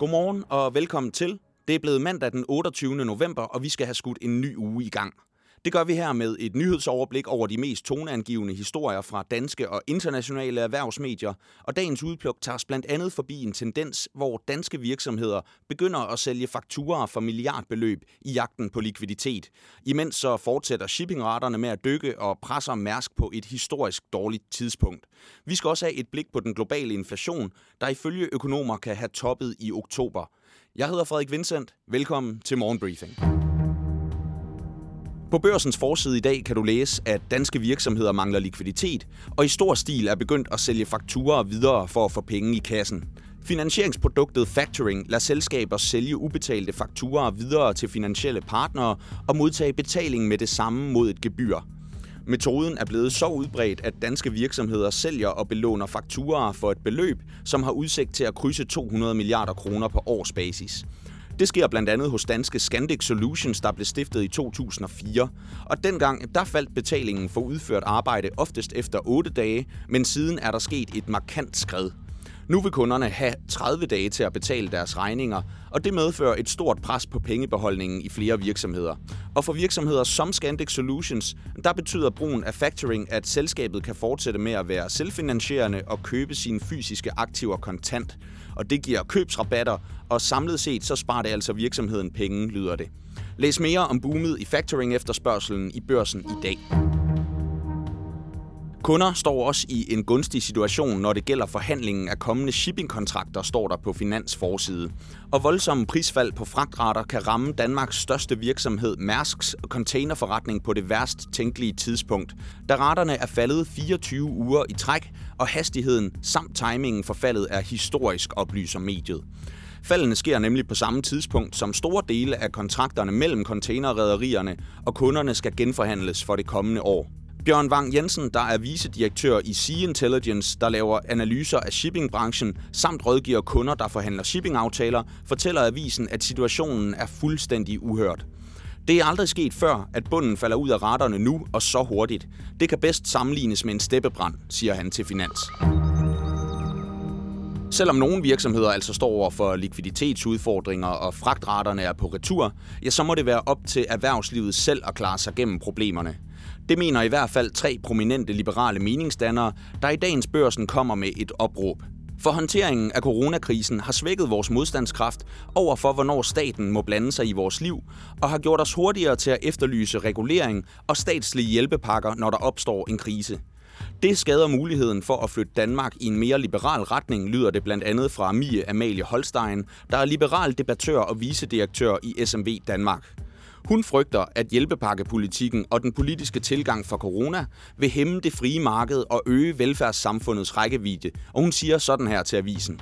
Godmorgen og velkommen til. Det er blevet mandag den 28. november, og vi skal have skudt en ny uge i gang. Det gør vi her med et nyhedsoverblik over de mest toneangivende historier fra danske og internationale erhvervsmedier, og dagens udpluk tager os blandt andet forbi en tendens, hvor danske virksomheder begynder at sælge fakturer for milliardbeløb i jagten på likviditet. Imens så fortsætter shippingraterne med at dykke og presser Mærsk på et historisk dårligt tidspunkt. Vi skal også have et blik på den globale inflation, der ifølge økonomer kan have toppet i oktober. Jeg hedder Frederik Vincent. Velkommen til Morgenbriefing. På børsens forside i dag kan du læse, at danske virksomheder mangler likviditet, og i stor stil er begyndt at sælge fakturer videre for at få penge i kassen. Finansieringsproduktet Factoring lader selskaber sælge ubetalte fakturer videre til finansielle partnere og modtage betaling med det samme mod et gebyr. Metoden er blevet så udbredt, at danske virksomheder sælger og belåner fakturer for et beløb, som har udsigt til at krydse 200 milliarder kroner på årsbasis. Det sker blandt andet hos danske Scandic Solutions, der blev stiftet i 2004. Og dengang der faldt betalingen for udført arbejde oftest efter 8 dage, men siden er der sket et markant skred. Nu vil kunderne have 30 dage til at betale deres regninger, og det medfører et stort pres på pengebeholdningen i flere virksomheder. Og for virksomheder som Scandic Solutions, der betyder brugen af factoring, at selskabet kan fortsætte med at være selvfinansierende og købe sine fysiske aktiver kontant. Og det giver købsrabatter, og samlet set så sparer det altså virksomheden penge, lyder det. Læs mere om boomet i factoring efterspørgselen i børsen i dag. Kunder står også i en gunstig situation, når det gælder forhandlingen af kommende shippingkontrakter, står der på Finansforside. Og voldsomme prisfald på fragtrater kan ramme Danmarks største virksomhed Mærsks containerforretning på det værst tænkelige tidspunkt. Da raterne er faldet 24 uger i træk, og hastigheden samt timingen for faldet er historisk, oplyser mediet. Faldene sker nemlig på samme tidspunkt, som store dele af kontrakterne mellem containerrederierne og kunderne skal genforhandles for det kommende år. Bjørn Wang Jensen, der er vicedirektør i Sea Intelligence, der laver analyser af shippingbranchen, samt rådgiver kunder, der forhandler shippingaftaler, fortæller avisen, at situationen er fuldstændig uhørt. Det er aldrig sket før, at bunden falder ud af retterne nu og så hurtigt. Det kan bedst sammenlignes med en steppebrand, siger han til Finans. Selvom nogle virksomheder altså står over for likviditetsudfordringer og fragtraterne er på retur, ja, så må det være op til erhvervslivet selv at klare sig gennem problemerne. Det mener i hvert fald tre prominente liberale meningsdannere, der i dagens børsen kommer med et opråb. For håndteringen af coronakrisen har svækket vores modstandskraft over for, hvornår staten må blande sig i vores liv, og har gjort os hurtigere til at efterlyse regulering og statslige hjælpepakker, når der opstår en krise. Det skader muligheden for at flytte Danmark i en mere liberal retning, lyder det blandt andet fra Mie Amalie Holstein, der er liberal debattør og vicedirektør i SMV Danmark. Hun frygter, at hjælpepakkepolitikken og den politiske tilgang for corona vil hæmme det frie marked og øge velfærdssamfundets rækkevidde, og hun siger sådan her til avisen.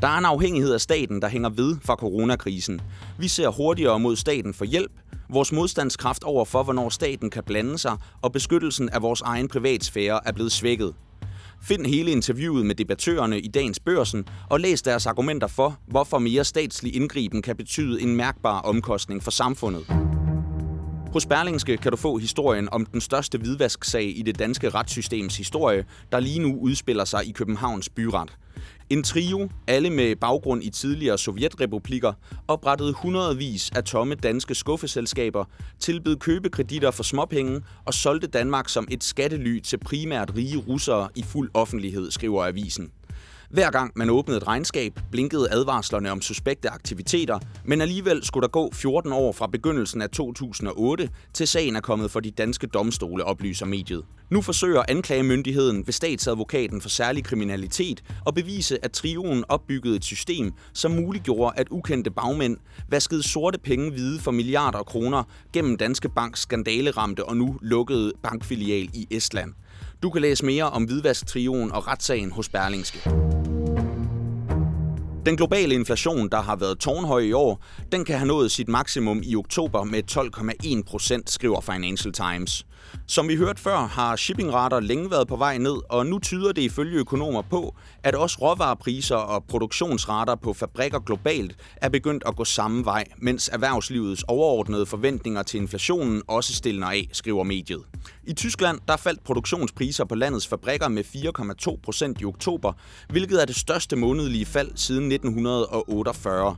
Der er en afhængighed af staten, der hænger ved fra coronakrisen. Vi ser hurtigere mod staten for hjælp. Vores modstandskraft over for, hvornår staten kan blande sig, og beskyttelsen af vores egen privatsfære er blevet svækket. Find hele interviewet med debattørerne i dagens børsen og læs deres argumenter for, hvorfor mere statslig indgriben kan betyde en mærkbar omkostning for samfundet. Hos Berlingske kan du få historien om den største hvidvasksag i det danske retssystems historie, der lige nu udspiller sig i Københavns byret. En trio, alle med baggrund i tidligere sovjetrepublikker, oprettede hundredvis af tomme danske skuffeselskaber, tilbød købekreditter for småpenge og solgte Danmark som et skattely til primært rige russere i fuld offentlighed, skriver avisen. Hver gang man åbnede et regnskab, blinkede advarslerne om suspekte aktiviteter, men alligevel skulle der gå 14 år fra begyndelsen af 2008, til sagen er kommet for de danske domstole, oplyser mediet. Nu forsøger anklagemyndigheden ved statsadvokaten for særlig kriminalitet at bevise, at trioen opbyggede et system, som muliggjorde, at ukendte bagmænd vaskede sorte penge hvide for milliarder af kroner gennem Danske Banks skandaleramte og nu lukkede bankfilial i Estland. Du kan læse mere om hvidvasktrioen og retssagen hos Berlingske. Den globale inflation, der har været tårnhøj i år, den kan have nået sit maksimum i oktober med 12,1 procent, skriver Financial Times. Som vi hørte før, har shippingrater længe været på vej ned, og nu tyder det ifølge økonomer på, at også råvarepriser og produktionsrater på fabrikker globalt er begyndt at gå samme vej, mens erhvervslivets overordnede forventninger til inflationen også stiller af, skriver mediet. I Tyskland der faldt produktionspriser på landets fabrikker med 4,2 procent i oktober, hvilket er det største månedlige fald siden 1948.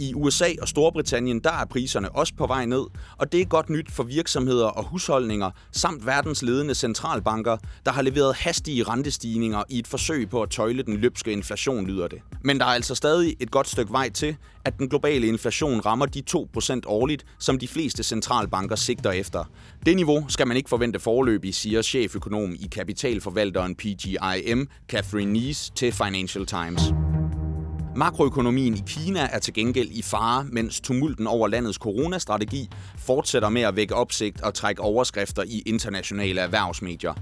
I USA og Storbritannien der er priserne også på vej ned, og det er godt nyt for virksomheder og husholdninger, samt verdens ledende centralbanker, der har leveret hastige rentestigninger i et forsøg på at tøjle den løbske inflation, lyder det. Men der er altså stadig et godt stykke vej til, at den globale inflation rammer de 2% årligt, som de fleste centralbanker sigter efter. Det niveau skal man ikke forvente forløbig, siger cheføkonom i kapitalforvalteren PGIM, Catherine Nees, til Financial Times. Makroøkonomien i Kina er til gengæld i fare, mens tumulten over landets coronastrategi fortsætter med at vække opsigt og trække overskrifter i internationale erhvervsmedier.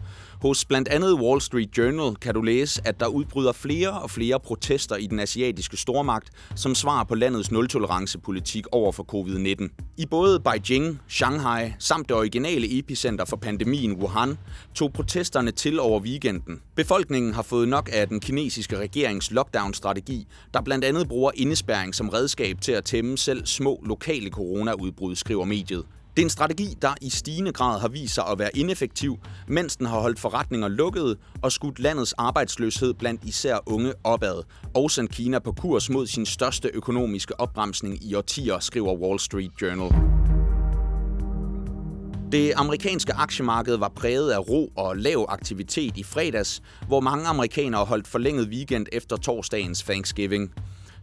Hos blandt andet Wall Street Journal kan du læse, at der udbryder flere og flere protester i den asiatiske stormagt som svar på landets nul-tolerance-politik over for covid-19. I både Beijing, Shanghai samt det originale epicenter for pandemien Wuhan tog protesterne til over weekenden. Befolkningen har fået nok af den kinesiske regerings lockdown-strategi, der blandt andet bruger indespærring som redskab til at tæmme selv små lokale coronaudbrud, skriver mediet. Det er en strategi, der i stigende grad har vist sig at være ineffektiv, mens den har holdt forretninger lukkede og skudt landets arbejdsløshed blandt især unge opad, og sendt Kina på kurs mod sin største økonomiske opbremsning i årtier, skriver Wall Street Journal. Det amerikanske aktiemarked var præget af ro og lav aktivitet i fredags, hvor mange amerikanere holdt forlænget weekend efter torsdagens Thanksgiving.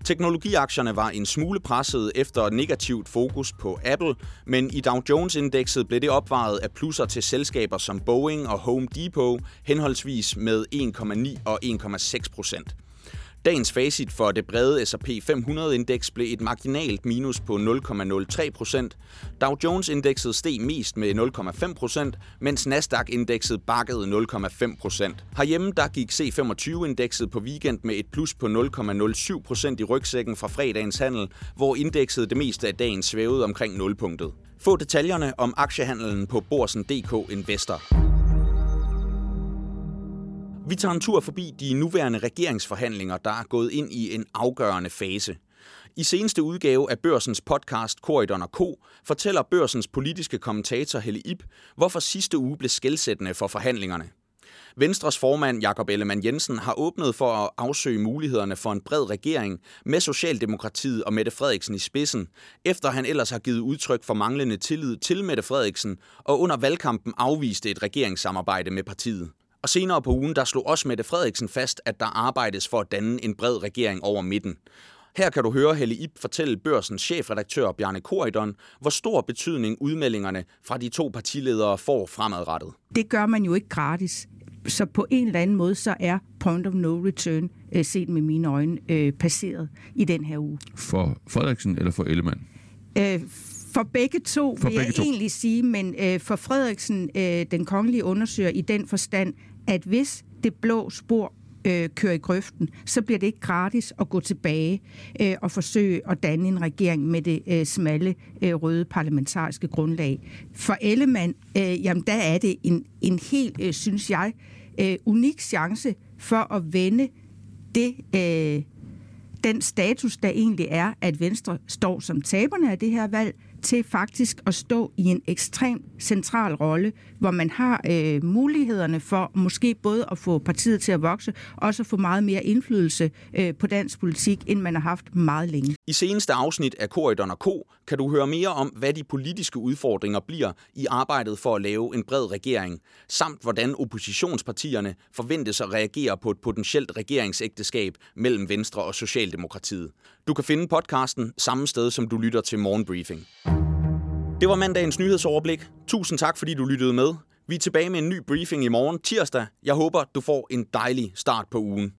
Teknologiaktierne var en smule presset efter negativt fokus på Apple, men i Dow Jones-indekset blev det opvejet af plusser til selskaber som Boeing og Home Depot, henholdsvis med 1,9 og 1,6 procent. Dagens facit for det brede S&P 500-indeks blev et marginalt minus på 0,03 procent. Dow Jones-indekset steg mest med 0,5 procent, mens Nasdaq-indekset bakkede 0,5 procent. Herhjemme der gik C25-indekset på weekend med et plus på 0,07 procent i rygsækken fra fredagens handel, hvor indekset det meste af dagen svævede omkring nulpunktet. Få detaljerne om aktiehandlen på Borsen.dk Investor. Vi tager en tur forbi de nuværende regeringsforhandlinger, der er gået ind i en afgørende fase. I seneste udgave af Børsens podcast Korridon og Co. fortæller Børsens politiske kommentator Helle Ip, hvorfor sidste uge blev skældsættende for forhandlingerne. Venstres formand Jakob Ellemann Jensen har åbnet for at afsøge mulighederne for en bred regering med Socialdemokratiet og Mette Frederiksen i spidsen, efter han ellers har givet udtryk for manglende tillid til Mette Frederiksen og under valgkampen afviste et regeringssamarbejde med partiet. Og senere på ugen, der slog også Mette Frederiksen fast, at der arbejdes for at danne en bred regering over midten. Her kan du høre Helle Ip fortælle børsens chefredaktør Bjarne Koridon, hvor stor betydning udmeldingerne fra de to partiledere får fremadrettet. Det gør man jo ikke gratis. Så på en eller anden måde, så er point of no return, øh, set med mine øjne, øh, passeret i den her uge. For Frederiksen eller for Ellemann? Øh, for begge to, for vil begge jeg to. egentlig sige, men øh, for Frederiksen, øh, den kongelige undersøger i den forstand, at hvis det blå spor øh, kører i grøften, så bliver det ikke gratis at gå tilbage øh, og forsøge at danne en regering med det øh, smalle øh, røde parlamentariske grundlag. For Ellemann, øh, jamen der er det en, en helt, øh, synes jeg, øh, unik chance for at vende det, øh, den status, der egentlig er, at Venstre står som taberne af det her valg, til faktisk at stå i en ekstrem central rolle, hvor man har øh, mulighederne for måske både at få partiet til at vokse, og så få meget mere indflydelse øh, på dansk politik, end man har haft meget længe. I seneste afsnit af Korridon og Ko kan du høre mere om, hvad de politiske udfordringer bliver i arbejdet for at lave en bred regering, samt hvordan oppositionspartierne forventes at reagere på et potentielt regeringsægteskab mellem Venstre og Socialdemokratiet. Du kan finde podcasten samme sted, som du lytter til Morgenbriefing. Det var mandagens nyhedsoverblik. Tusind tak, fordi du lyttede med. Vi er tilbage med en ny briefing i morgen tirsdag. Jeg håber, du får en dejlig start på ugen.